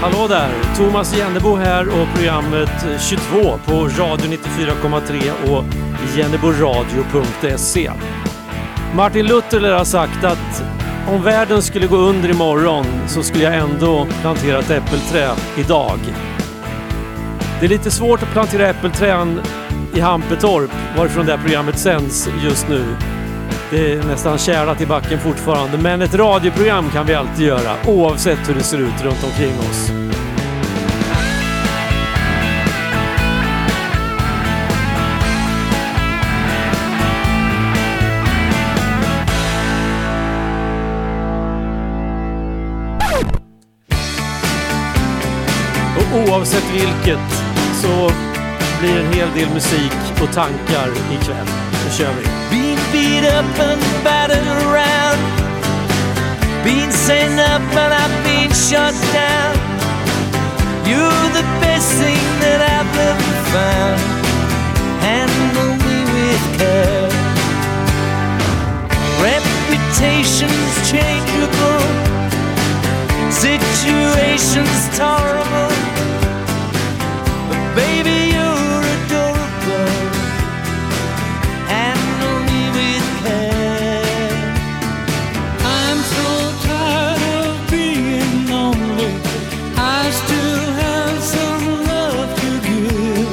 Hallå där! Thomas Jennebo här och programmet 22 på Radio 94,3 och jenneboradio.se. Martin Luther lär ha sagt att om världen skulle gå under imorgon så skulle jag ändå plantera ett äppelträd idag. Det är lite svårt att plantera äppelträd i Hampetorp varifrån det här programmet sänds just nu. Det är nästan kärat i backen fortfarande, men ett radioprogram kan vi alltid göra oavsett hur det ser ut runt omkring oss. Och oavsett vilket så blir det en hel del musik och tankar ikväll. Nu kör vi! Being beat up and battered around. Been sent up and I've been shut down. You're the best thing that I've ever found. Handle me with care. Reputations changeable. Situations tolerable. Baby, you're adorable. Care. I'm so tired of being lonely. I still have some love to give.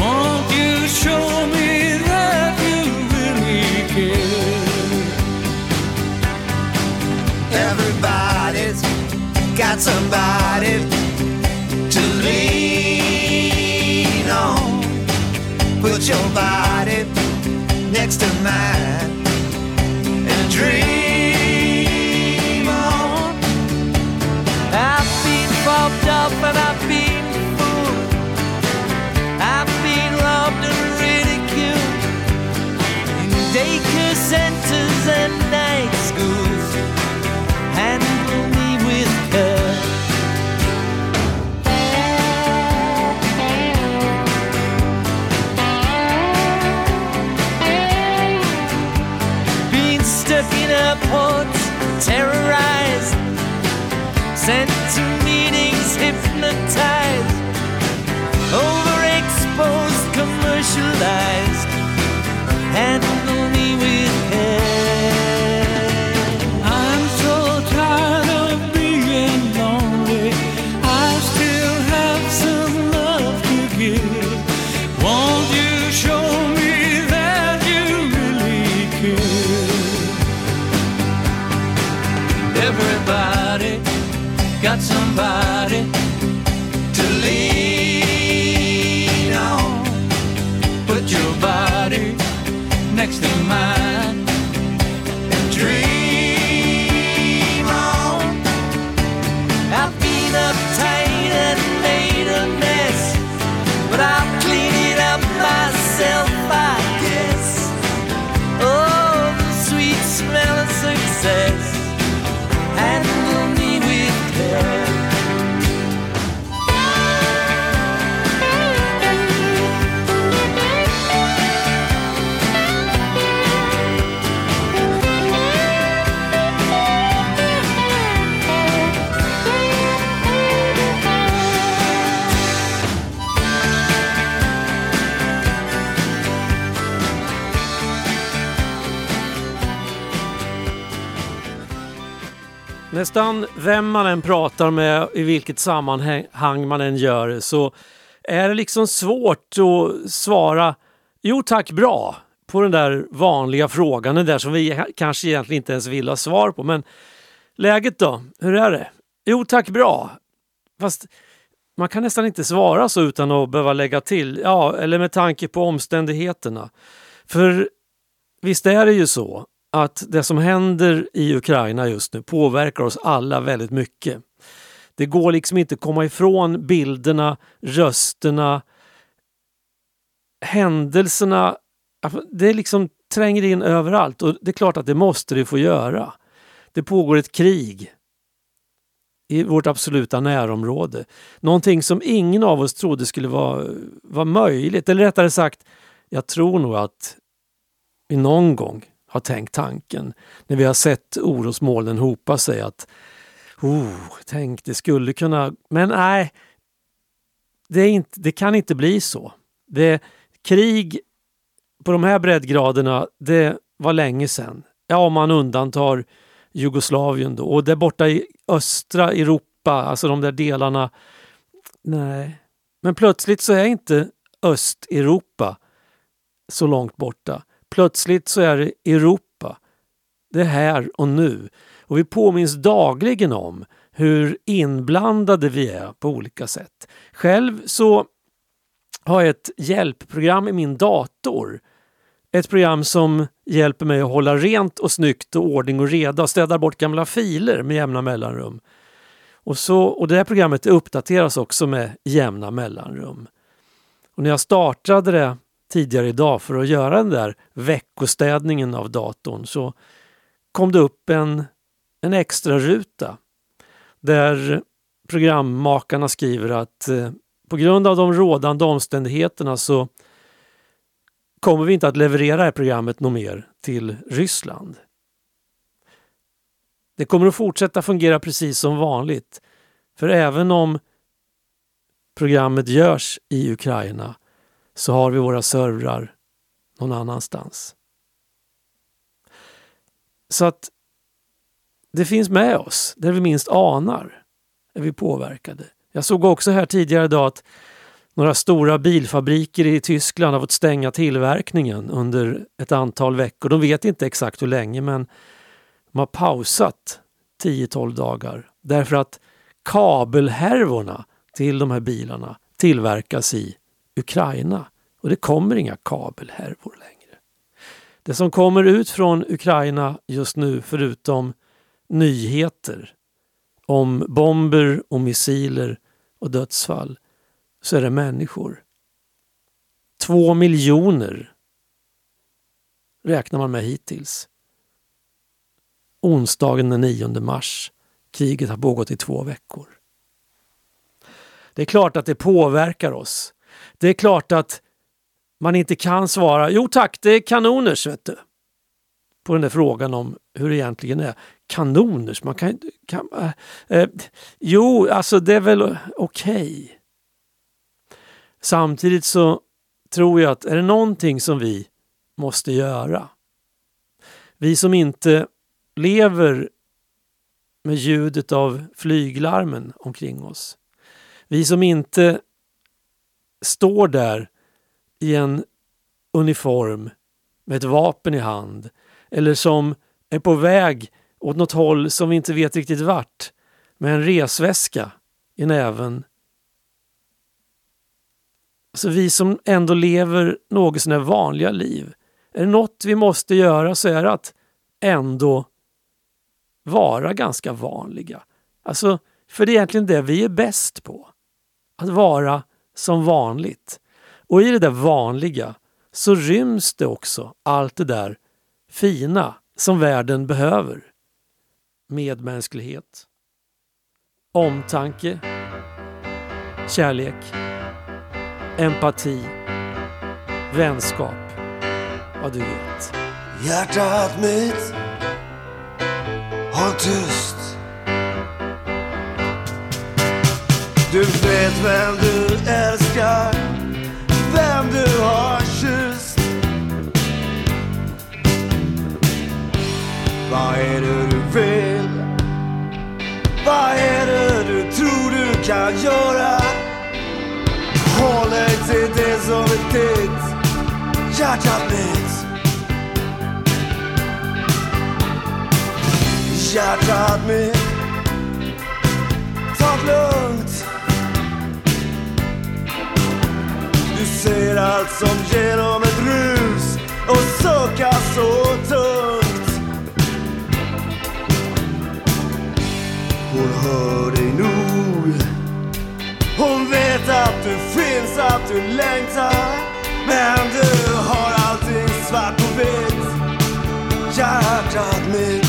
Won't you show me that you really care? Everybody's got somebody next to mine and dream on. I've been fobbed up and I've been fooled. I've been robbed and ridiculed in daycare centers and terrorized sent to meetings hypnotized, overexposed, commercialized. Handle me with care. Nästan vem man än pratar med, i vilket sammanhang man än gör det, så är det liksom svårt att svara jo tack bra på den där vanliga frågan, den där som vi kanske egentligen inte ens vill ha svar på. Men läget då? Hur är det? Jo tack bra. Fast man kan nästan inte svara så utan att behöva lägga till, ja, eller med tanke på omständigheterna. För visst är det ju så att det som händer i Ukraina just nu påverkar oss alla väldigt mycket. Det går liksom inte att komma ifrån bilderna, rösterna, händelserna. Alltså, det liksom tränger in överallt och det är klart att det måste det få göra. Det pågår ett krig i vårt absoluta närområde. Någonting som ingen av oss trodde skulle vara, vara möjligt. Eller rättare sagt, jag tror nog att vi någon gång har tänkt tanken när vi har sett orosmolnen hopa sig att oh, tänk det skulle kunna... Men nej, det, är inte, det kan inte bli så. Det, krig på de här breddgraderna, det var länge sedan. Ja, om man undantar Jugoslavien då. Och där borta i östra Europa, alltså de där delarna. Nej. Men plötsligt så är inte Östeuropa så långt borta. Plötsligt så är det Europa. Det är här och nu. Och vi påminns dagligen om hur inblandade vi är på olika sätt. Själv så har jag ett hjälpprogram i min dator. Ett program som hjälper mig att hålla rent och snyggt och ordning och reda och städar bort gamla filer med jämna mellanrum. Och, så, och det här programmet uppdateras också med jämna mellanrum. Och när jag startade det tidigare idag för att göra den där veckostädningen av datorn så kom det upp en, en extra ruta där programmakarna skriver att eh, på grund av de rådande omständigheterna så kommer vi inte att leverera det här programmet något mer till Ryssland. Det kommer att fortsätta fungera precis som vanligt. För även om programmet görs i Ukraina så har vi våra servrar någon annanstans. Så att det finns med oss där vi minst anar är vi påverkade. Jag såg också här tidigare idag att några stora bilfabriker i Tyskland har fått stänga tillverkningen under ett antal veckor. De vet inte exakt hur länge men de har pausat 10-12 dagar därför att kabelhärvorna till de här bilarna tillverkas i Ukraina och det kommer inga kabelhärvor längre. Det som kommer ut från Ukraina just nu förutom nyheter om bomber och missiler och dödsfall så är det människor. Två miljoner räknar man med hittills. Onsdagen den 9 mars. Kriget har pågått i två veckor. Det är klart att det påverkar oss. Det är klart att man inte kan svara jo tack, det är kanoners vet du. På den där frågan om hur det egentligen är. Kanoners, man kan, kan äh, äh, Jo, alltså det är väl okej. Okay. Samtidigt så tror jag att är det någonting som vi måste göra, vi som inte lever med ljudet av flyglarmen omkring oss, vi som inte står där i en uniform med ett vapen i hand eller som är på väg åt något håll som vi inte vet riktigt vart med en resväska i näven. Så vi som ändå lever något sådär vanliga liv. Är det något vi måste göra så är det att ändå vara ganska vanliga. Alltså, för det är egentligen det vi är bäst på. Att vara som vanligt. Och i det där vanliga så ryms det också allt det där fina som världen behöver. Medmänsklighet, omtanke, kärlek, empati, vänskap. Vad du vet. Hjärtat mitt, håll tyst. Du vet vem du älskar, vem du har kysst. Vad är det du vill? Vad är det du tror du kan göra? Håll dig till det som är ditt, hjärtat mitt. Hjärtat mitt, ta det ser allt som genom ett rus och suckar så tungt. Hon hör dig nog. Hon vet att du finns, att du längtar. Men du har allting svart på vitt. Hjärtat mitt.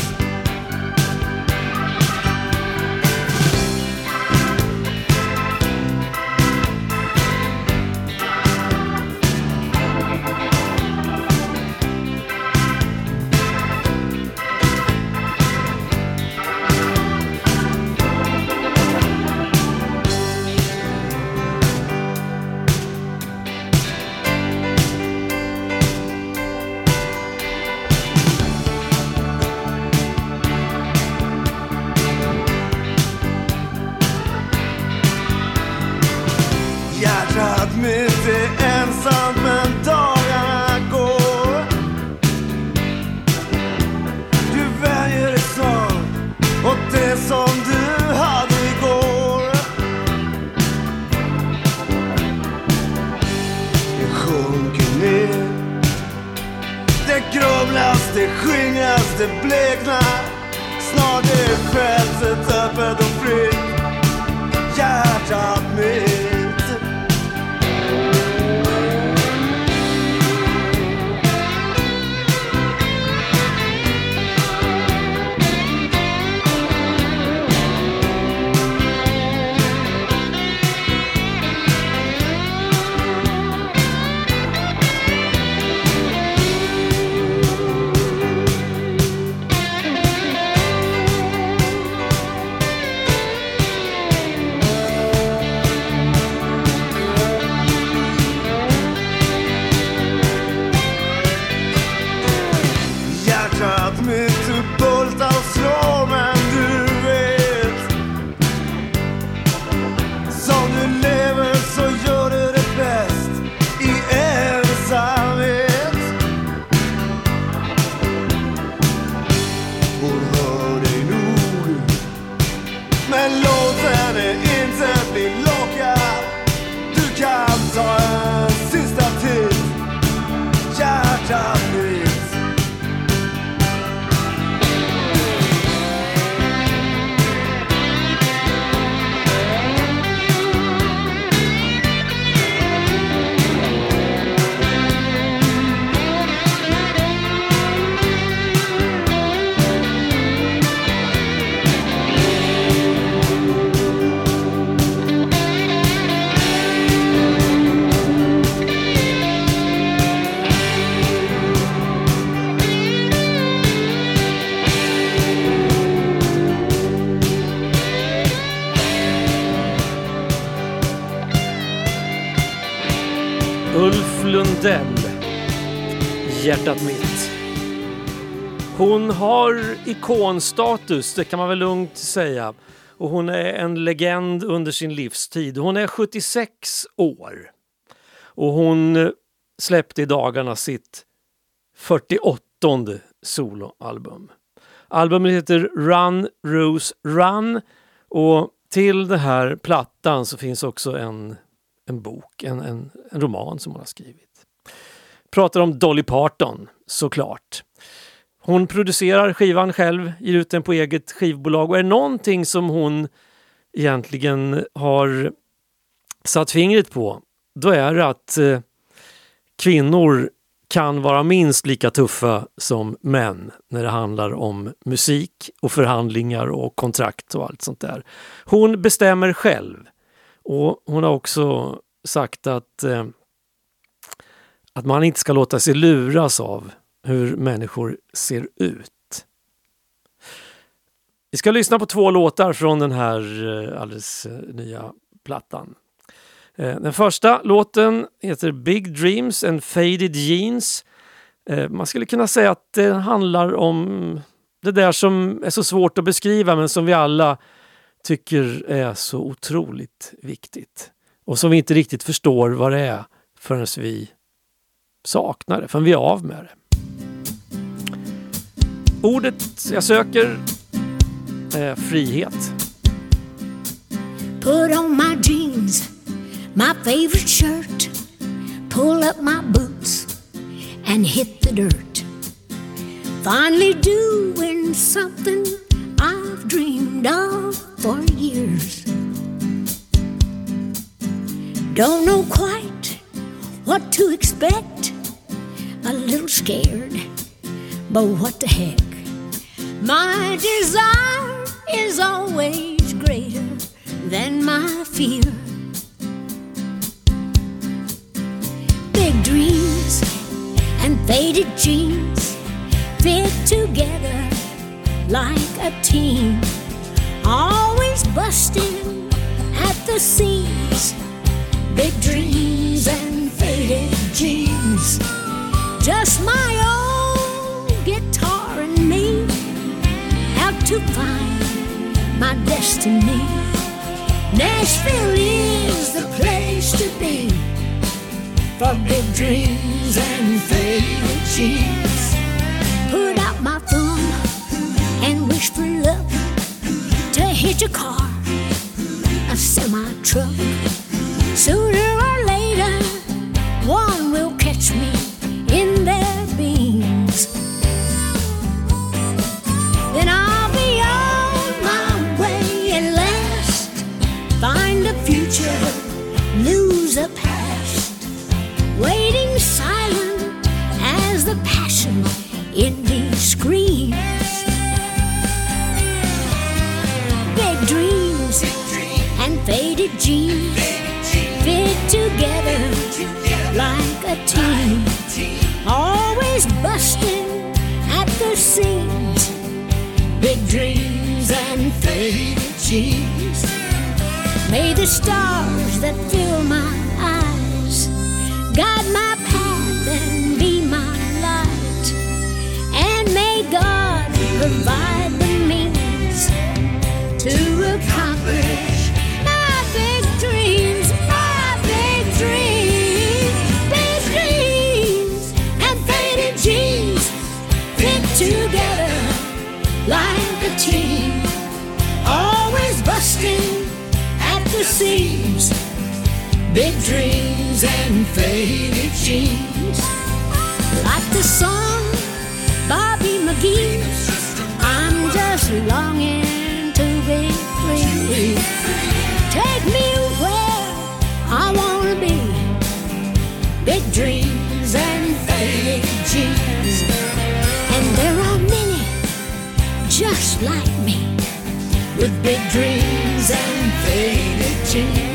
Hjärtat mitt. Hon har ikonstatus, det kan man väl lugnt säga. Och hon är en legend under sin livstid. Hon är 76 år. Och hon släppte i dagarna sitt 48 soloalbum. Albumet heter Run Rose Run och till den här plattan så finns också en, en bok, en, en, en roman som hon har skrivit. Pratar om Dolly Parton, såklart. Hon producerar skivan själv, ger ut den på eget skivbolag och är det någonting som hon egentligen har satt fingret på, då är det att eh, kvinnor kan vara minst lika tuffa som män när det handlar om musik och förhandlingar och kontrakt och allt sånt där. Hon bestämmer själv och hon har också sagt att, eh, att man inte ska låta sig luras av hur människor ser ut. Vi ska lyssna på två låtar från den här eh, alldeles eh, nya plattan. Eh, den första låten heter Big Dreams and Faded Jeans. Man skulle kunna säga att det handlar om det där som är så svårt att beskriva men som vi alla tycker är så otroligt viktigt. Och som vi inte riktigt förstår vad det är förrän vi saknar det, förrän vi är av med det. Ordet jag söker är frihet. Put on my jeans, my favorite shirt, pull up my boots and hit the dirt. Finally doing something I've dreamed of for years. Don't know quite what to expect, a little scared, but what the heck? My desire is always greater than my fear. Big dreams and faded jeans fit together like a team, always busting at the seams. Big dreams and faded jeans, just my old guitar and me out to find my destiny. Nashville is the place to be. for big dreams and faded jeans. Put out my thumb and wish for luck to hit a car, a semi truck. Sooner in me screams. Big dreams and faded jeans fit together like a team. Always busting at the seams. Big dreams and faded jeans. May the stars that fill my eyes guide my Big dreams and faded jeans, like the song Bobby McGee. I'm just longing to be free. Take me where I wanna be. Big dreams and faded jeans, and there are many just like me with big dreams and faded jeans.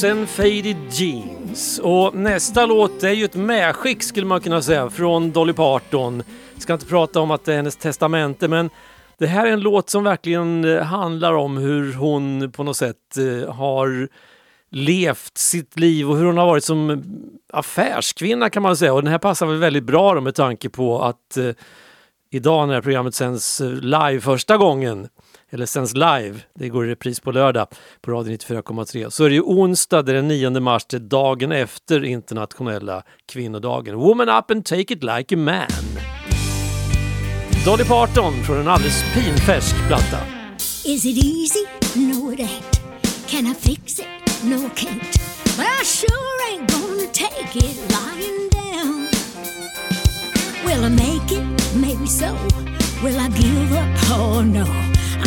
Sen Faded Jeans. Och nästa låt är ju ett medskick skulle man kunna säga från Dolly Parton. Ska inte prata om att det är hennes testamente men det här är en låt som verkligen eh, handlar om hur hon på något sätt eh, har levt sitt liv och hur hon har varit som affärskvinna kan man säga. Och den här passar väl väldigt bra då med tanke på att eh, idag när programmet sänds eh, live första gången, eller sänds live, det går i repris på lördag på Radio 94,3, så är det ju onsdag den 9 mars, det är dagen efter internationella kvinnodagen. Woman up and take it like a man. Dolly Parton från en alldeles pinfärsk platta. Is it easy? No, it ain't. Can I fix it? No, I can't. But I sure ain't gonna take it lying down. Will I make it? Maybe so. Will I give up? Oh no.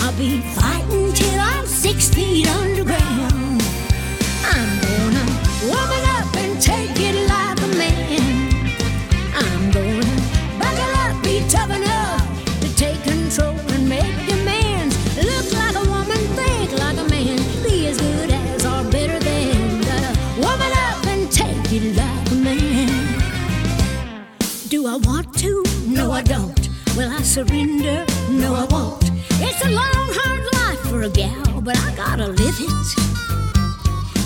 I'll be fighting till I'm six feet underground. I'm gonna woman up and take it like a man. I'm gonna buckle up, be tough enough to take control and make demands. Look like a woman, think like a man, be as good as or better than. Gotta woman up and take it like a man. Do I want to? No, I don't. Will I surrender? No, I won't. It's a long, hard life for a gal, but I gotta live it.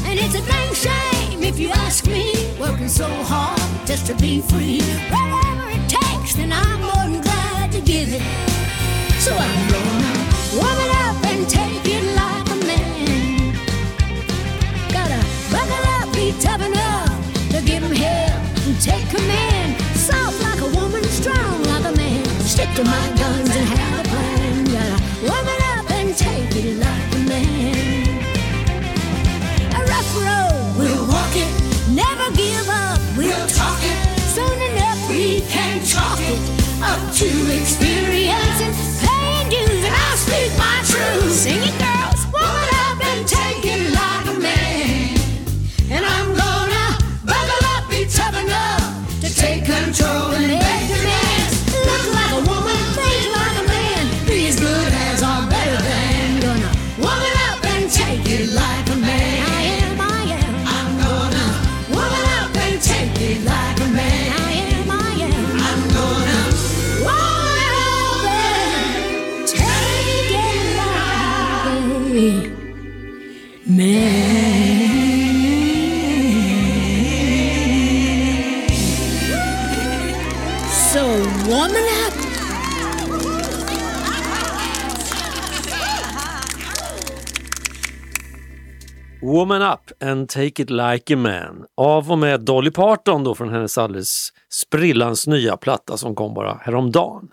And it's a dang shame if you ask me, working so hard just to be free. Whatever it takes, then I'm more than glad to give it. So I'm gonna warm it up and take it like a man. Gotta buckle up, be tough enough to give him hell and take command. Soft like a woman, strong like a man. Stick to my guns and have a plan. Gotta up and take it like a man. A rough road, we'll walk it. Never give up, we'll talk it. Soon enough, we can chalk it up to experience Woman Up and Take It Like a Man av och med Dolly Parton då från hennes alldeles sprillans nya platta som kom bara häromdagen.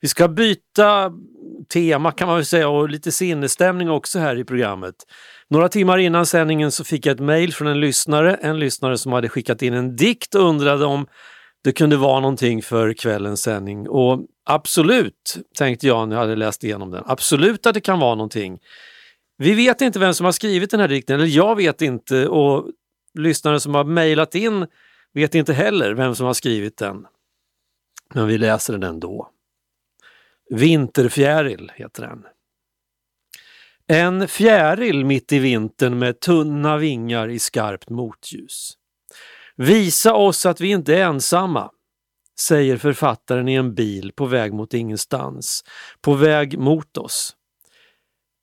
Vi ska byta tema kan man väl säga och lite sinnesstämning också här i programmet. Några timmar innan sändningen så fick jag ett mejl från en lyssnare, en lyssnare som hade skickat in en dikt och undrade om det kunde vara någonting för kvällens sändning. Och absolut, tänkte jag när jag hade läst igenom den, absolut att det kan vara någonting. Vi vet inte vem som har skrivit den här dikten, eller jag vet inte och lyssnare som har mejlat in vet inte heller vem som har skrivit den. Men vi läser den ändå. Vinterfjäril heter den. En fjäril mitt i vintern med tunna vingar i skarpt motljus. Visa oss att vi inte är ensamma, säger författaren i en bil på väg mot ingenstans, på väg mot oss.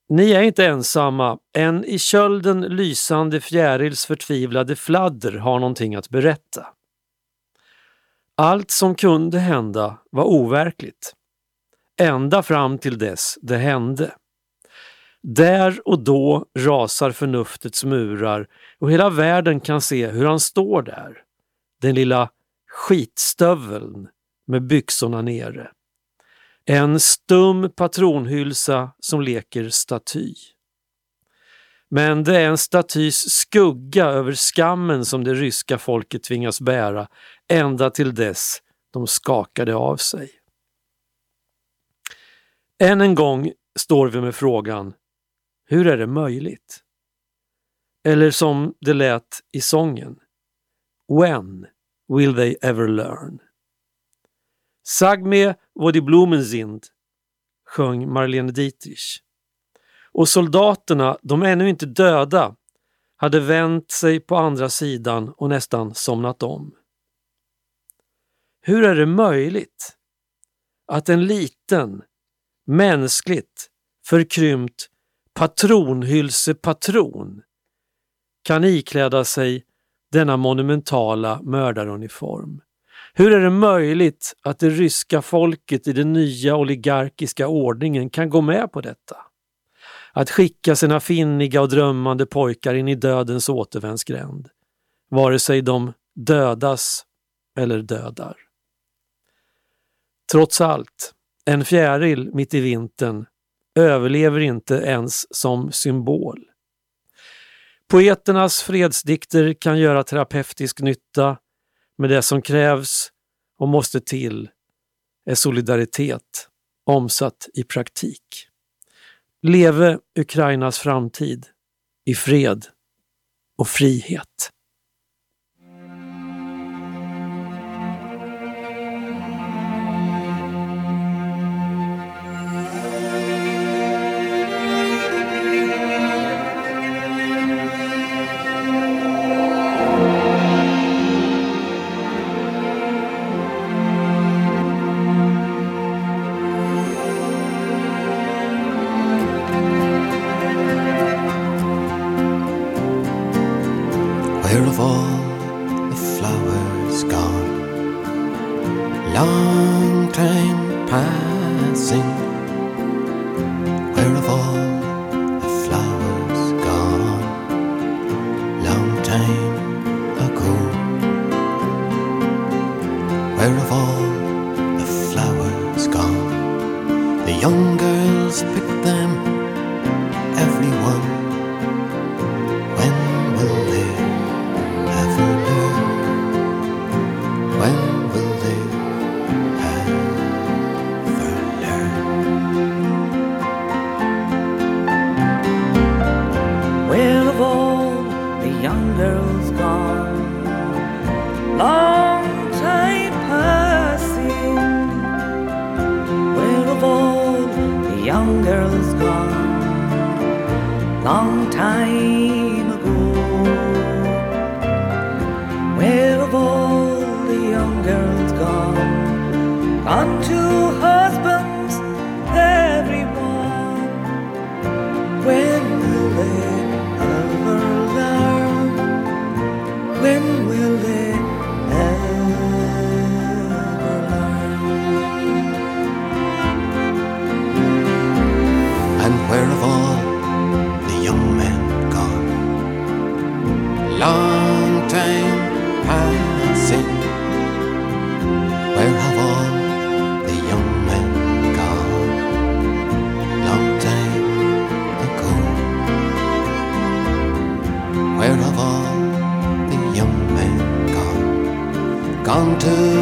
Ni är inte ensamma, en i kölden lysande fjärils förtvivlade fladder har någonting att berätta. Allt som kunde hända var overkligt. Ända fram till dess det hände. Där och då rasar förnuftets murar och hela världen kan se hur han står där. Den lilla skitstöveln med byxorna nere. En stum patronhylsa som leker staty. Men det är en statys skugga över skammen som det ryska folket tvingas bära ända till dess de skakade av sig. Än en gång står vi med frågan, hur är det möjligt? Eller som det lät i sången, When will they ever learn? Sag mir, wo die Blumen sind, sjöng Marlene Dietrich. Och soldaterna, de ännu inte döda, hade vänt sig på andra sidan och nästan somnat om. Hur är det möjligt att en liten, mänskligt förkrympt patronhylsepatron kan ikläda sig denna monumentala mördaruniform? Hur är det möjligt att det ryska folket i den nya oligarkiska ordningen kan gå med på detta? Att skicka sina finniga och drömmande pojkar in i dödens återvändsgränd, vare sig de dödas eller dödar. Trots allt, en fjäril mitt i vintern överlever inte ens som symbol. Poeternas fredsdikter kan göra terapeutisk nytta, men det som krävs och måste till är solidaritet omsatt i praktik. Leve Ukrainas framtid i fred och frihet.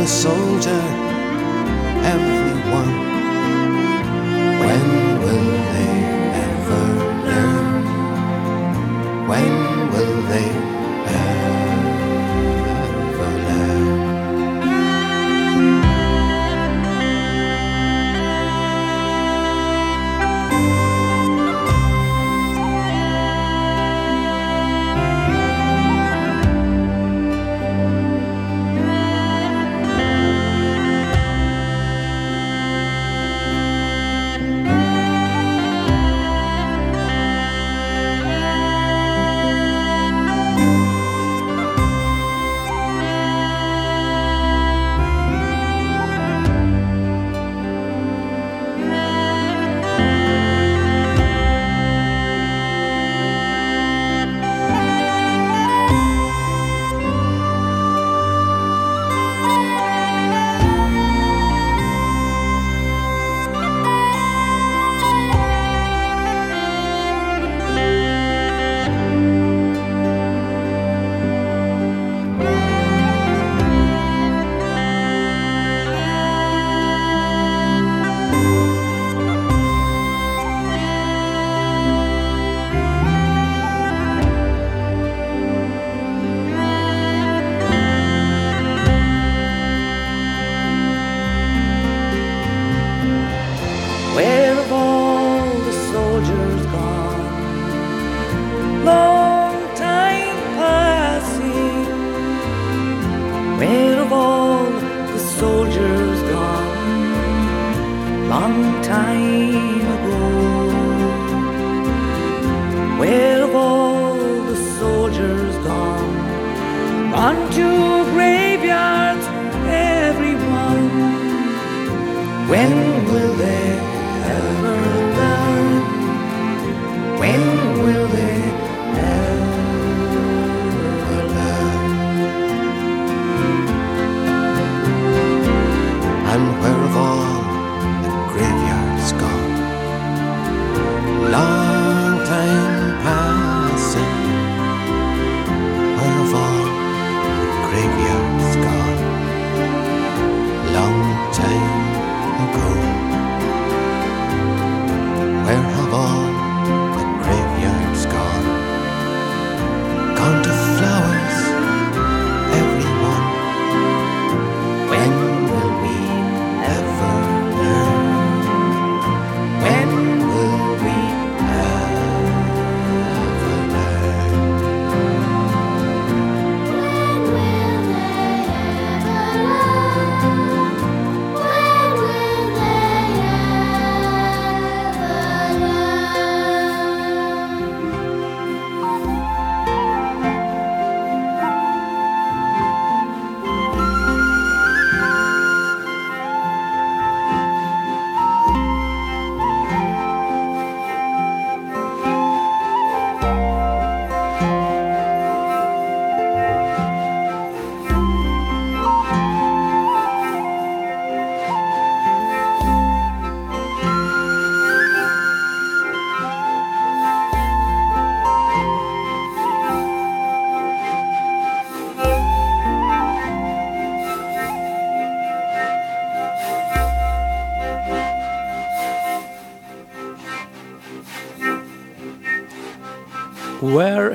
To soldier, everyone. When will they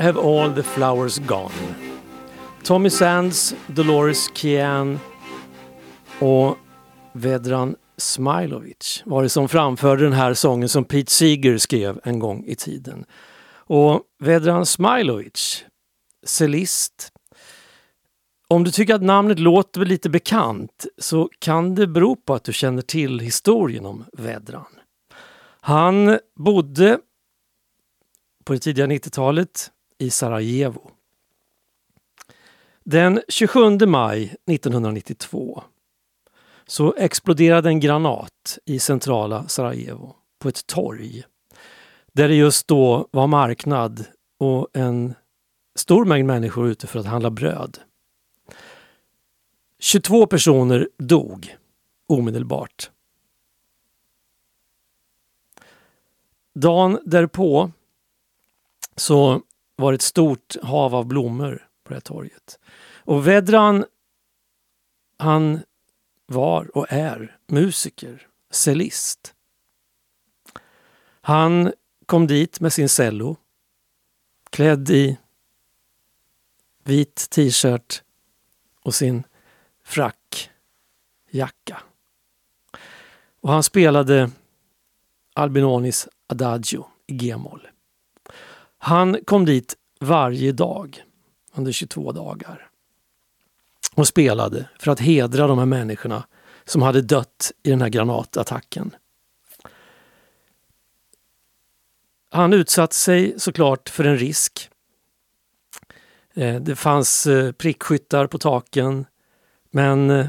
Where have all the flowers gone? Tommy Sands, Dolores Kian och Vedran Smilovic var det som framförde den här sången som Pete Seeger skrev en gång i tiden. Och Vedran Smilovic, cellist Om du tycker att namnet låter lite bekant så kan det bero på att du känner till historien om Vedran. Han bodde på det tidiga 90-talet i Sarajevo. Den 27 maj 1992 så exploderade en granat i centrala Sarajevo på ett torg där det just då var marknad och en stor mängd människor ute för att handla bröd. 22 personer dog omedelbart. Dagen därpå så var ett stort hav av blommor på det här torget. Och Vedran, han var och är musiker, cellist. Han kom dit med sin cello, klädd i vit t-shirt och sin frackjacka. Och han spelade Albinonis Adagio i g-moll. Han kom dit varje dag under 22 dagar och spelade för att hedra de här människorna som hade dött i den här granatattacken. Han utsatte sig såklart för en risk. Eh, det fanns eh, prickskyttar på taken men eh,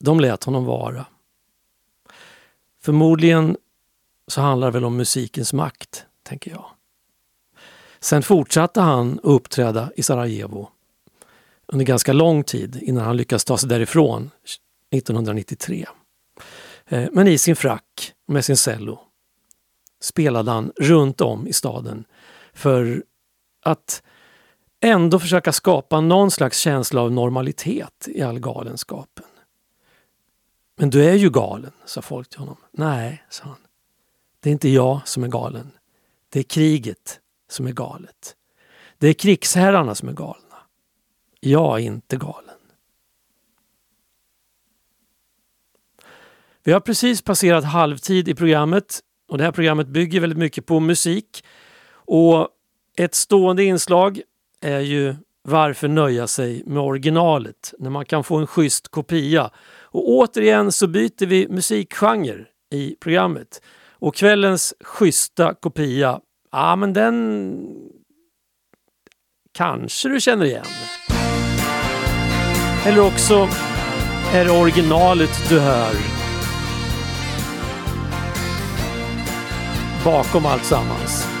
de lät honom vara. Förmodligen så handlar det väl om musikens makt, tänker jag. Sen fortsatte han att uppträda i Sarajevo under ganska lång tid innan han lyckades ta sig därifrån 1993. Eh, men i sin frack med sin cello spelade han runt om i staden för att ändå försöka skapa någon slags känsla av normalitet i all galenskapen. Men du är ju galen, sa folk till honom. Nej, sa han. Det är inte jag som är galen. Det är kriget som är galet. Det är krigsherrarna som är galna. Jag är inte galen. Vi har precis passerat halvtid i programmet och det här programmet bygger väldigt mycket på musik. Och ett stående inslag är ju varför nöja sig med originalet när man kan få en schysst kopia. Och återigen så byter vi musikgenre i programmet. Och kvällens schyssta kopia, ja men den kanske du känner igen. Eller också är det originalet du hör. Bakom allt sammans.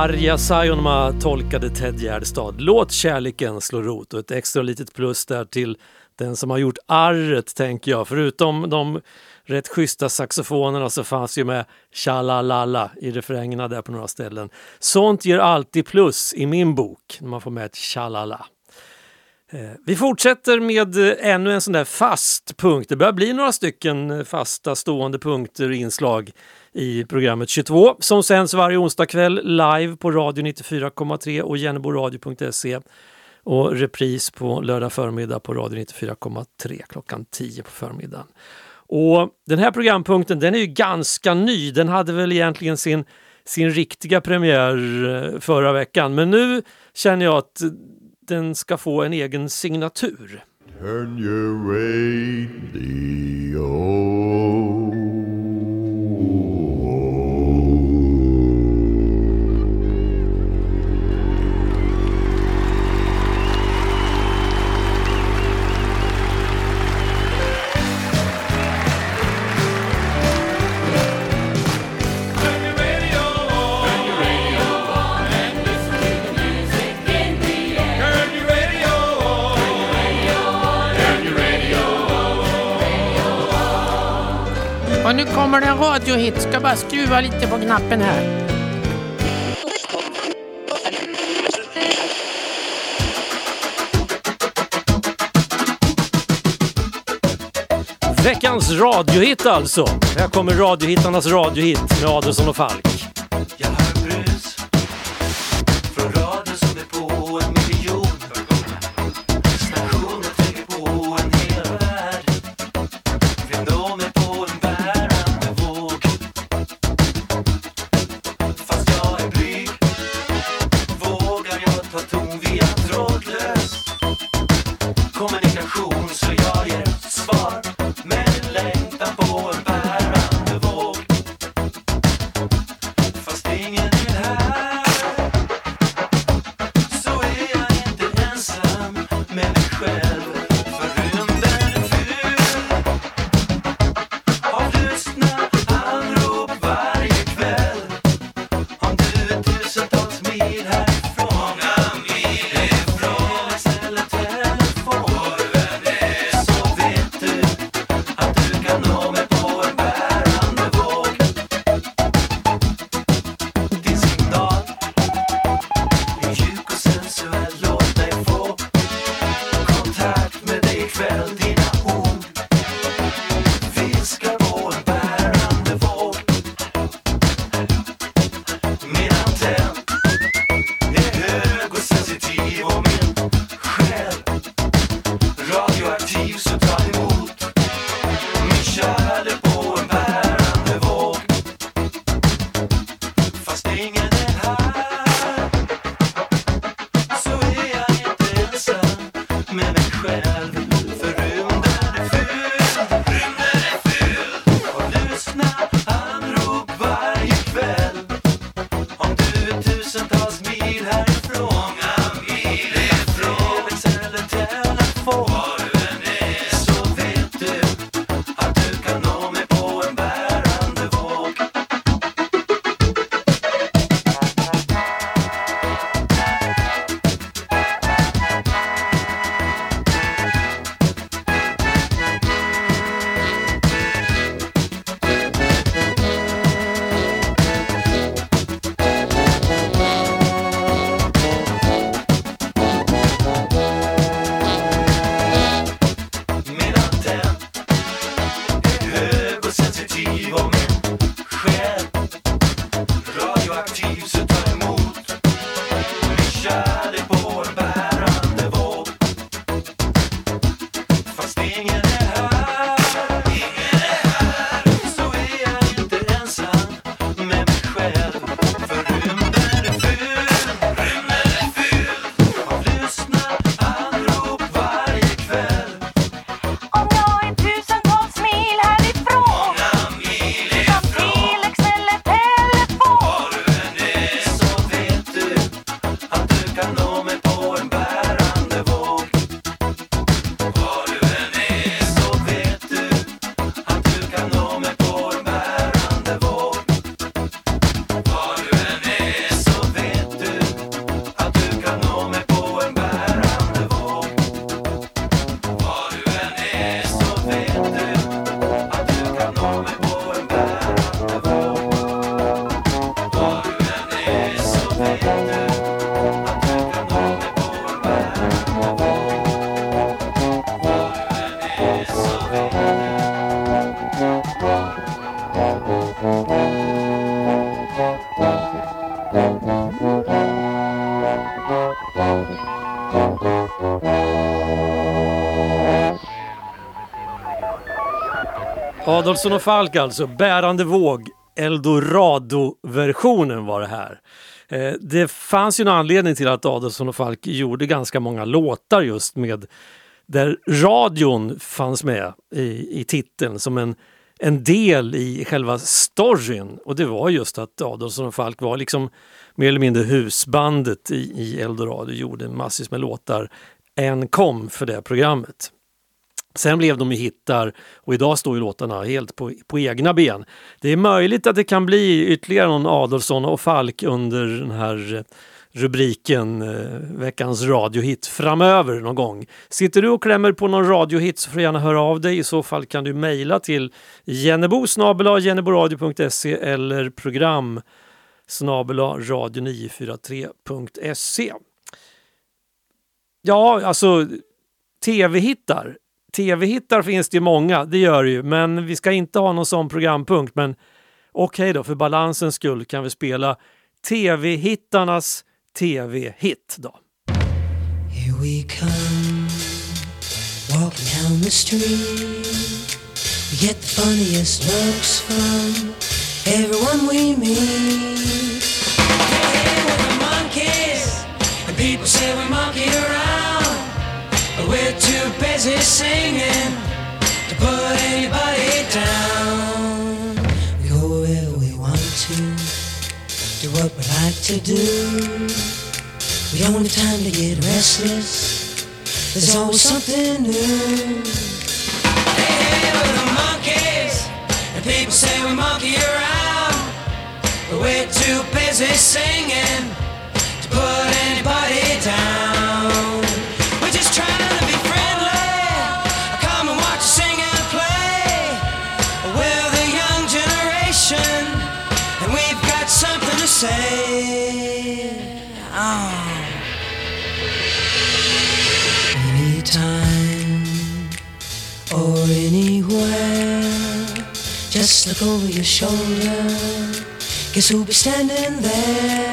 Arja Saijonmaa tolkade Ted Gärdestad. Låt kärleken slå rot och ett extra litet plus där till den som har gjort arret tänker jag. Förutom de rätt schyssta saxofonerna så fanns ju med Tjalalala i refrängerna där på några ställen. Sånt ger alltid plus i min bok när man får med ett tjalala. Eh, vi fortsätter med eh, ännu en sån där fast punkt. Det börjar bli några stycken eh, fasta stående punkter och inslag i programmet 22 som sänds varje onsdag kväll live på radio 94,3 och jenneboradio.se och repris på lördag förmiddag på radio 94,3 klockan 10 på förmiddagen. Och Den här programpunkten den är ju ganska ny. Den hade väl egentligen sin, sin riktiga premiär eh, förra veckan men nu känner jag att den ska få en egen signatur. Turn your radio. Och nu kommer det en radiohit. Ska bara skruva lite på knappen här. Veckans radiohit alltså. Här kommer radiohittarnas radiohit med Adelsohn och Falk. Adolfsson och Falk alltså, Bärande våg, Eldorado-versionen var det här. Eh, det fanns ju en anledning till att Adolfsson och Falk gjorde ganska många låtar just med där radion fanns med i, i titeln som en, en del i själva storyn. Och det var just att Adolfsson och Falk var liksom mer eller mindre husbandet i, i Eldorado, gjorde massvis med låtar. En kom för det programmet. Sen blev de ju hittar och idag står ju låtarna helt på, på egna ben. Det är möjligt att det kan bli ytterligare någon Adolfsson och Falk under den här eh, rubriken eh, veckans radiohit framöver någon gång. Sitter du och klämmer på någon radiohit så får du gärna höra av dig. I så fall kan du mejla till jennebo jenneboradio.se eller program radio943.se. Ja, alltså tv-hittar. Tv-hittar finns det ju många, det gör det ju, men vi ska inte ha någon sån programpunkt. Men okej okay då, för balansens skull kan vi spela tv-hittarnas tv-hit då. Here we come, walking down the street. We get the funniest looks from like to do. We don't have time to get restless. There's always something new. Hey, hey, we're the monkeys, and people say we monkey around. But we're too busy singing to put anybody down. Just look over your shoulder. Guess who'll be standing there?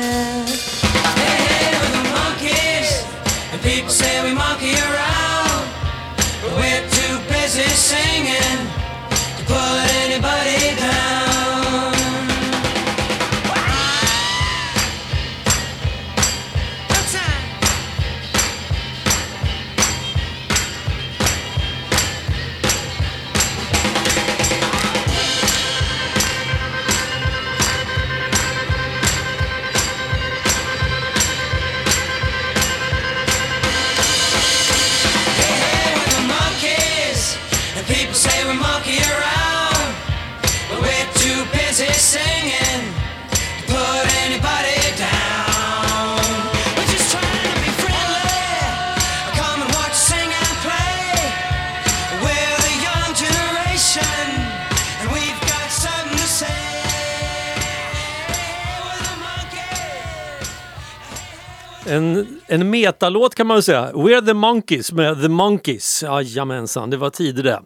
En, en metalåt kan man väl säga. We're the Monkeys med The Monkeys. Jajamensan, det var tider det.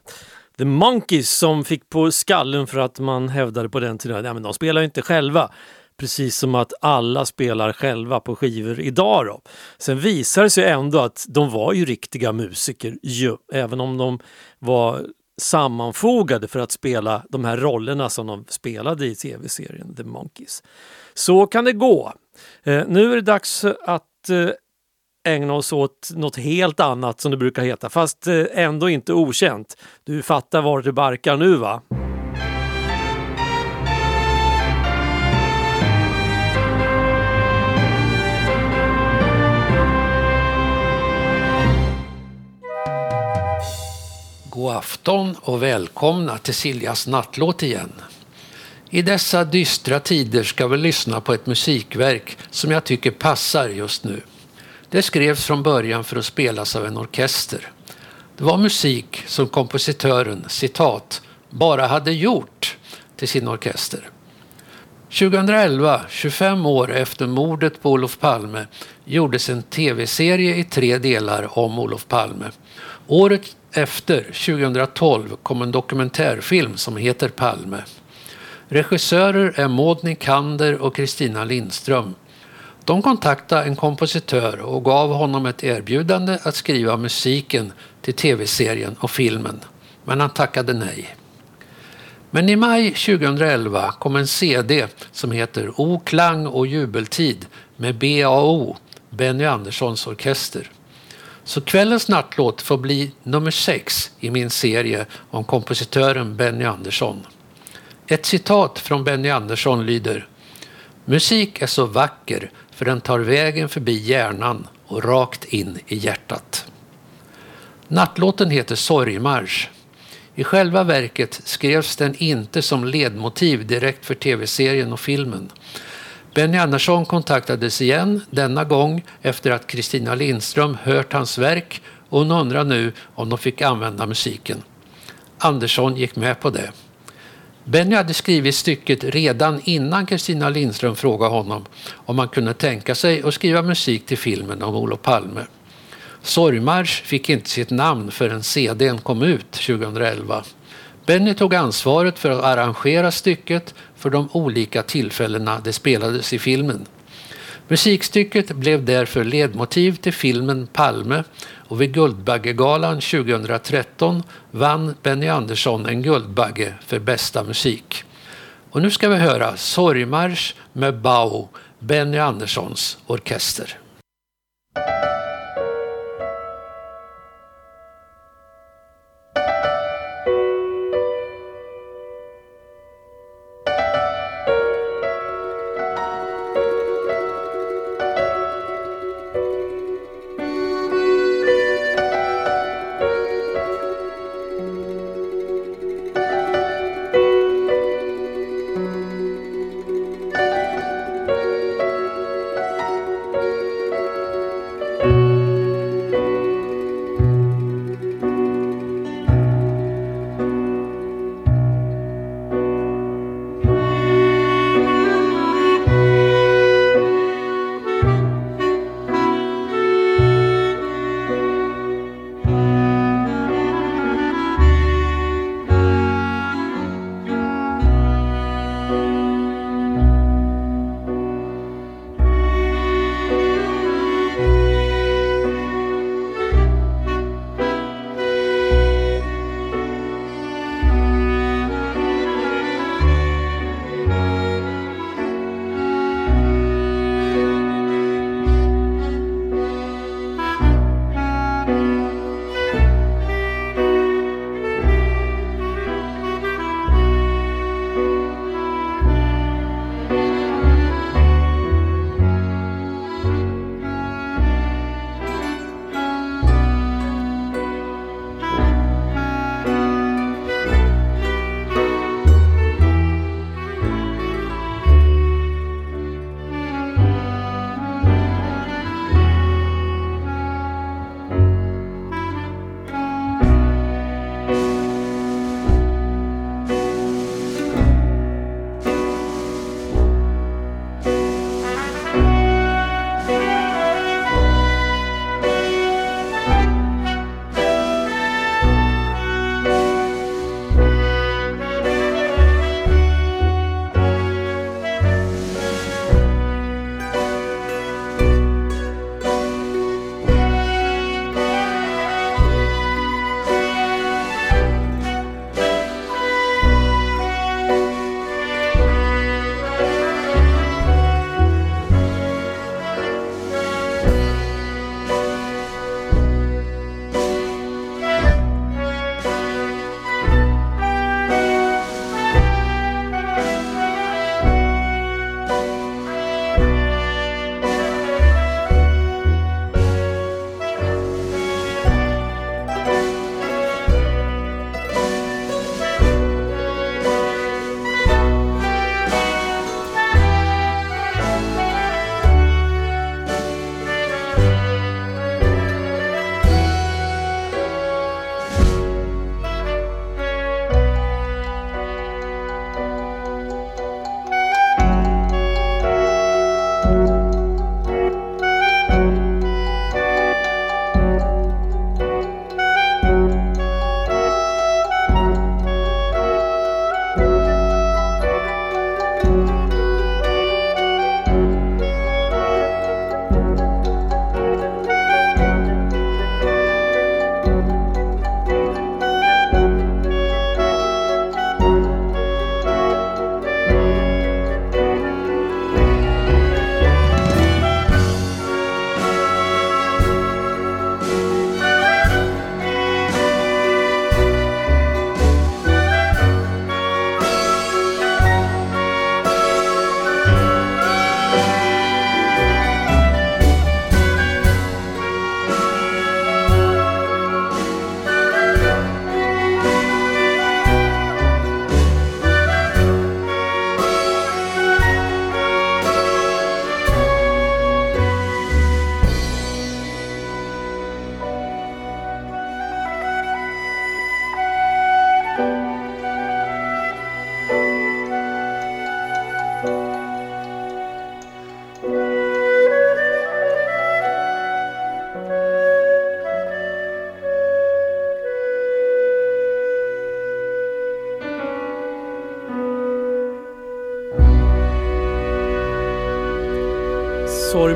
The Monkeys som fick på skallen för att man hävdade på den tiden att ja, de spelar ju inte själva. Precis som att alla spelar själva på skivor idag. Då. Sen visar det sig ändå att de var ju riktiga musiker, ju, även om de var sammanfogade för att spela de här rollerna som de spelade i tv-serien The Monkeys. Så kan det gå. Eh, nu är det dags att Eh, ägna oss åt något helt annat som det brukar heta, fast eh, ändå inte okänt. Du fattar var det barkar nu va? God afton och välkomna till Siljas nattlåt igen. I dessa dystra tider ska vi lyssna på ett musikverk som jag tycker passar just nu. Det skrevs från början för att spelas av en orkester. Det var musik som kompositören, citat, bara hade gjort till sin orkester. 2011, 25 år efter mordet på Olof Palme, gjordes en tv-serie i tre delar om Olof Palme. Året efter, 2012, kom en dokumentärfilm som heter Palme. Regissörer är Maud Nikander och Kristina Lindström. De kontaktade en kompositör och gav honom ett erbjudande att skriva musiken till tv-serien och filmen. Men han tackade nej. Men i maj 2011 kom en CD som heter O klang och jubeltid med BAO, Benny Anderssons orkester. Så kvällens nattlåt får bli nummer sex i min serie om kompositören Benny Andersson. Ett citat från Benny Andersson lyder Musik är så vacker för den tar vägen förbi hjärnan och rakt in i hjärtat. Nattlåten heter Sorgmarsch. I själva verket skrevs den inte som ledmotiv direkt för tv-serien och filmen. Benny Andersson kontaktades igen, denna gång efter att Kristina Lindström hört hans verk och hon undrar nu om de fick använda musiken. Andersson gick med på det. Benny hade skrivit stycket redan innan Kristina Lindström frågade honom om han kunde tänka sig att skriva musik till filmen om Olof Palme. Sorgmarsch fick inte sitt namn förrän CDn kom ut 2011. Benny tog ansvaret för att arrangera stycket för de olika tillfällena det spelades i filmen. Musikstycket blev därför ledmotiv till filmen Palme och vid Guldbaggegalan 2013 vann Benny Andersson en Guldbagge för bästa musik. Och nu ska vi höra Sorgmarsch med Bau, Benny Anderssons orkester.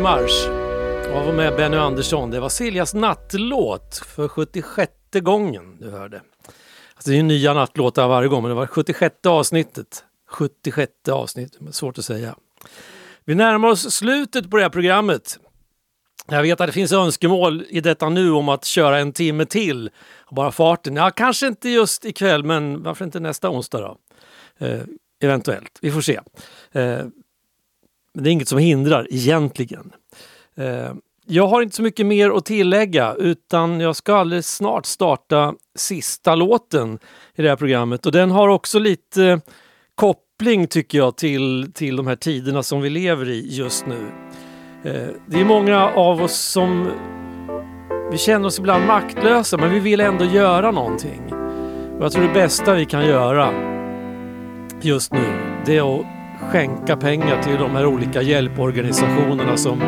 Sorgmarsch av och med Benny Andersson. Det var Siljas nattlåt för 76 gången du hörde. Alltså det är ju nya nattlåtar varje gång men det var 76 avsnittet. 76 avsnitt, svårt att säga. Vi närmar oss slutet på det här programmet. Jag vet att det finns önskemål i detta nu om att köra en timme till. Bara farten. Ja, kanske inte just ikväll men varför inte nästa onsdag då? Eh, eventuellt, vi får se. Eh, men det är inget som hindrar egentligen. Eh, jag har inte så mycket mer att tillägga utan jag ska alldeles snart starta sista låten i det här programmet och den har också lite koppling tycker jag till, till de här tiderna som vi lever i just nu. Eh, det är många av oss som vi känner oss ibland maktlösa men vi vill ändå göra någonting. Och jag tror det bästa vi kan göra just nu det är att skänka pengar till de här olika hjälporganisationerna som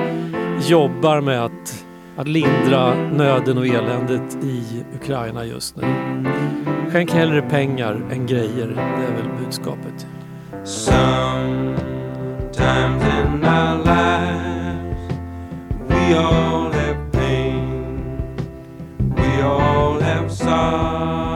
jobbar med att, att lindra nöden och eländet i Ukraina just nu. Skänk hellre pengar än grejer, det är väl budskapet. Sometimes in our lives, we all have pain, we all have sorrow.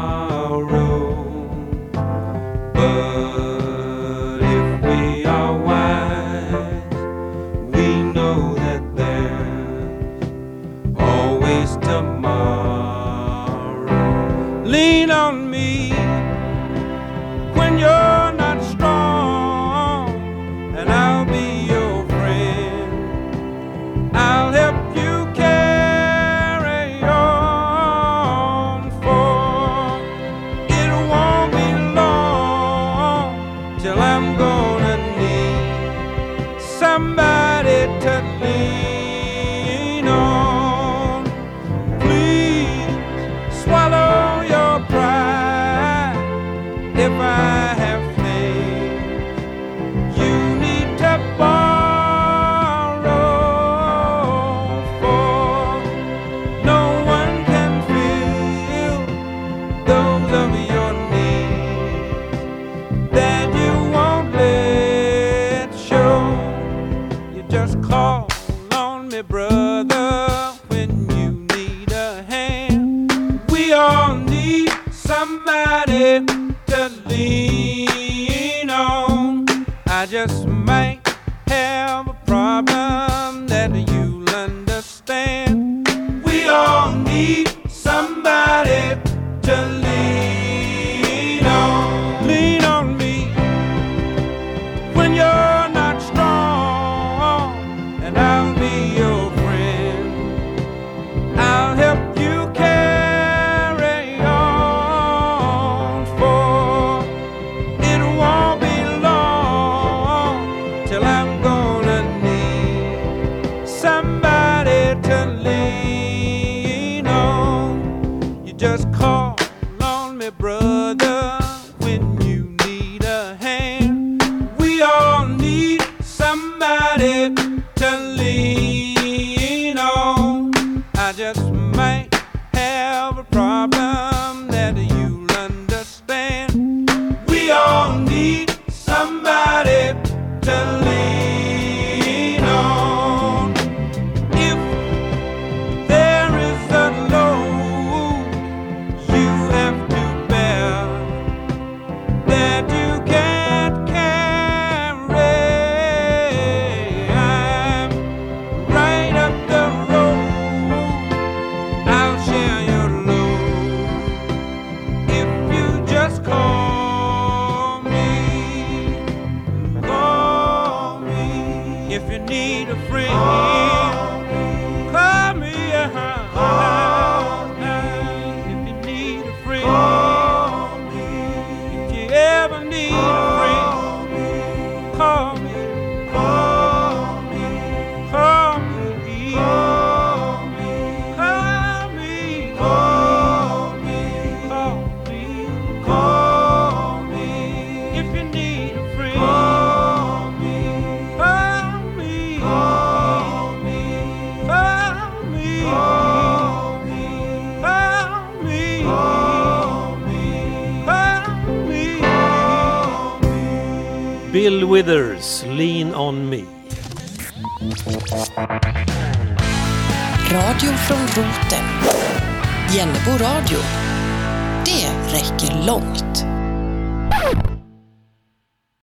Just call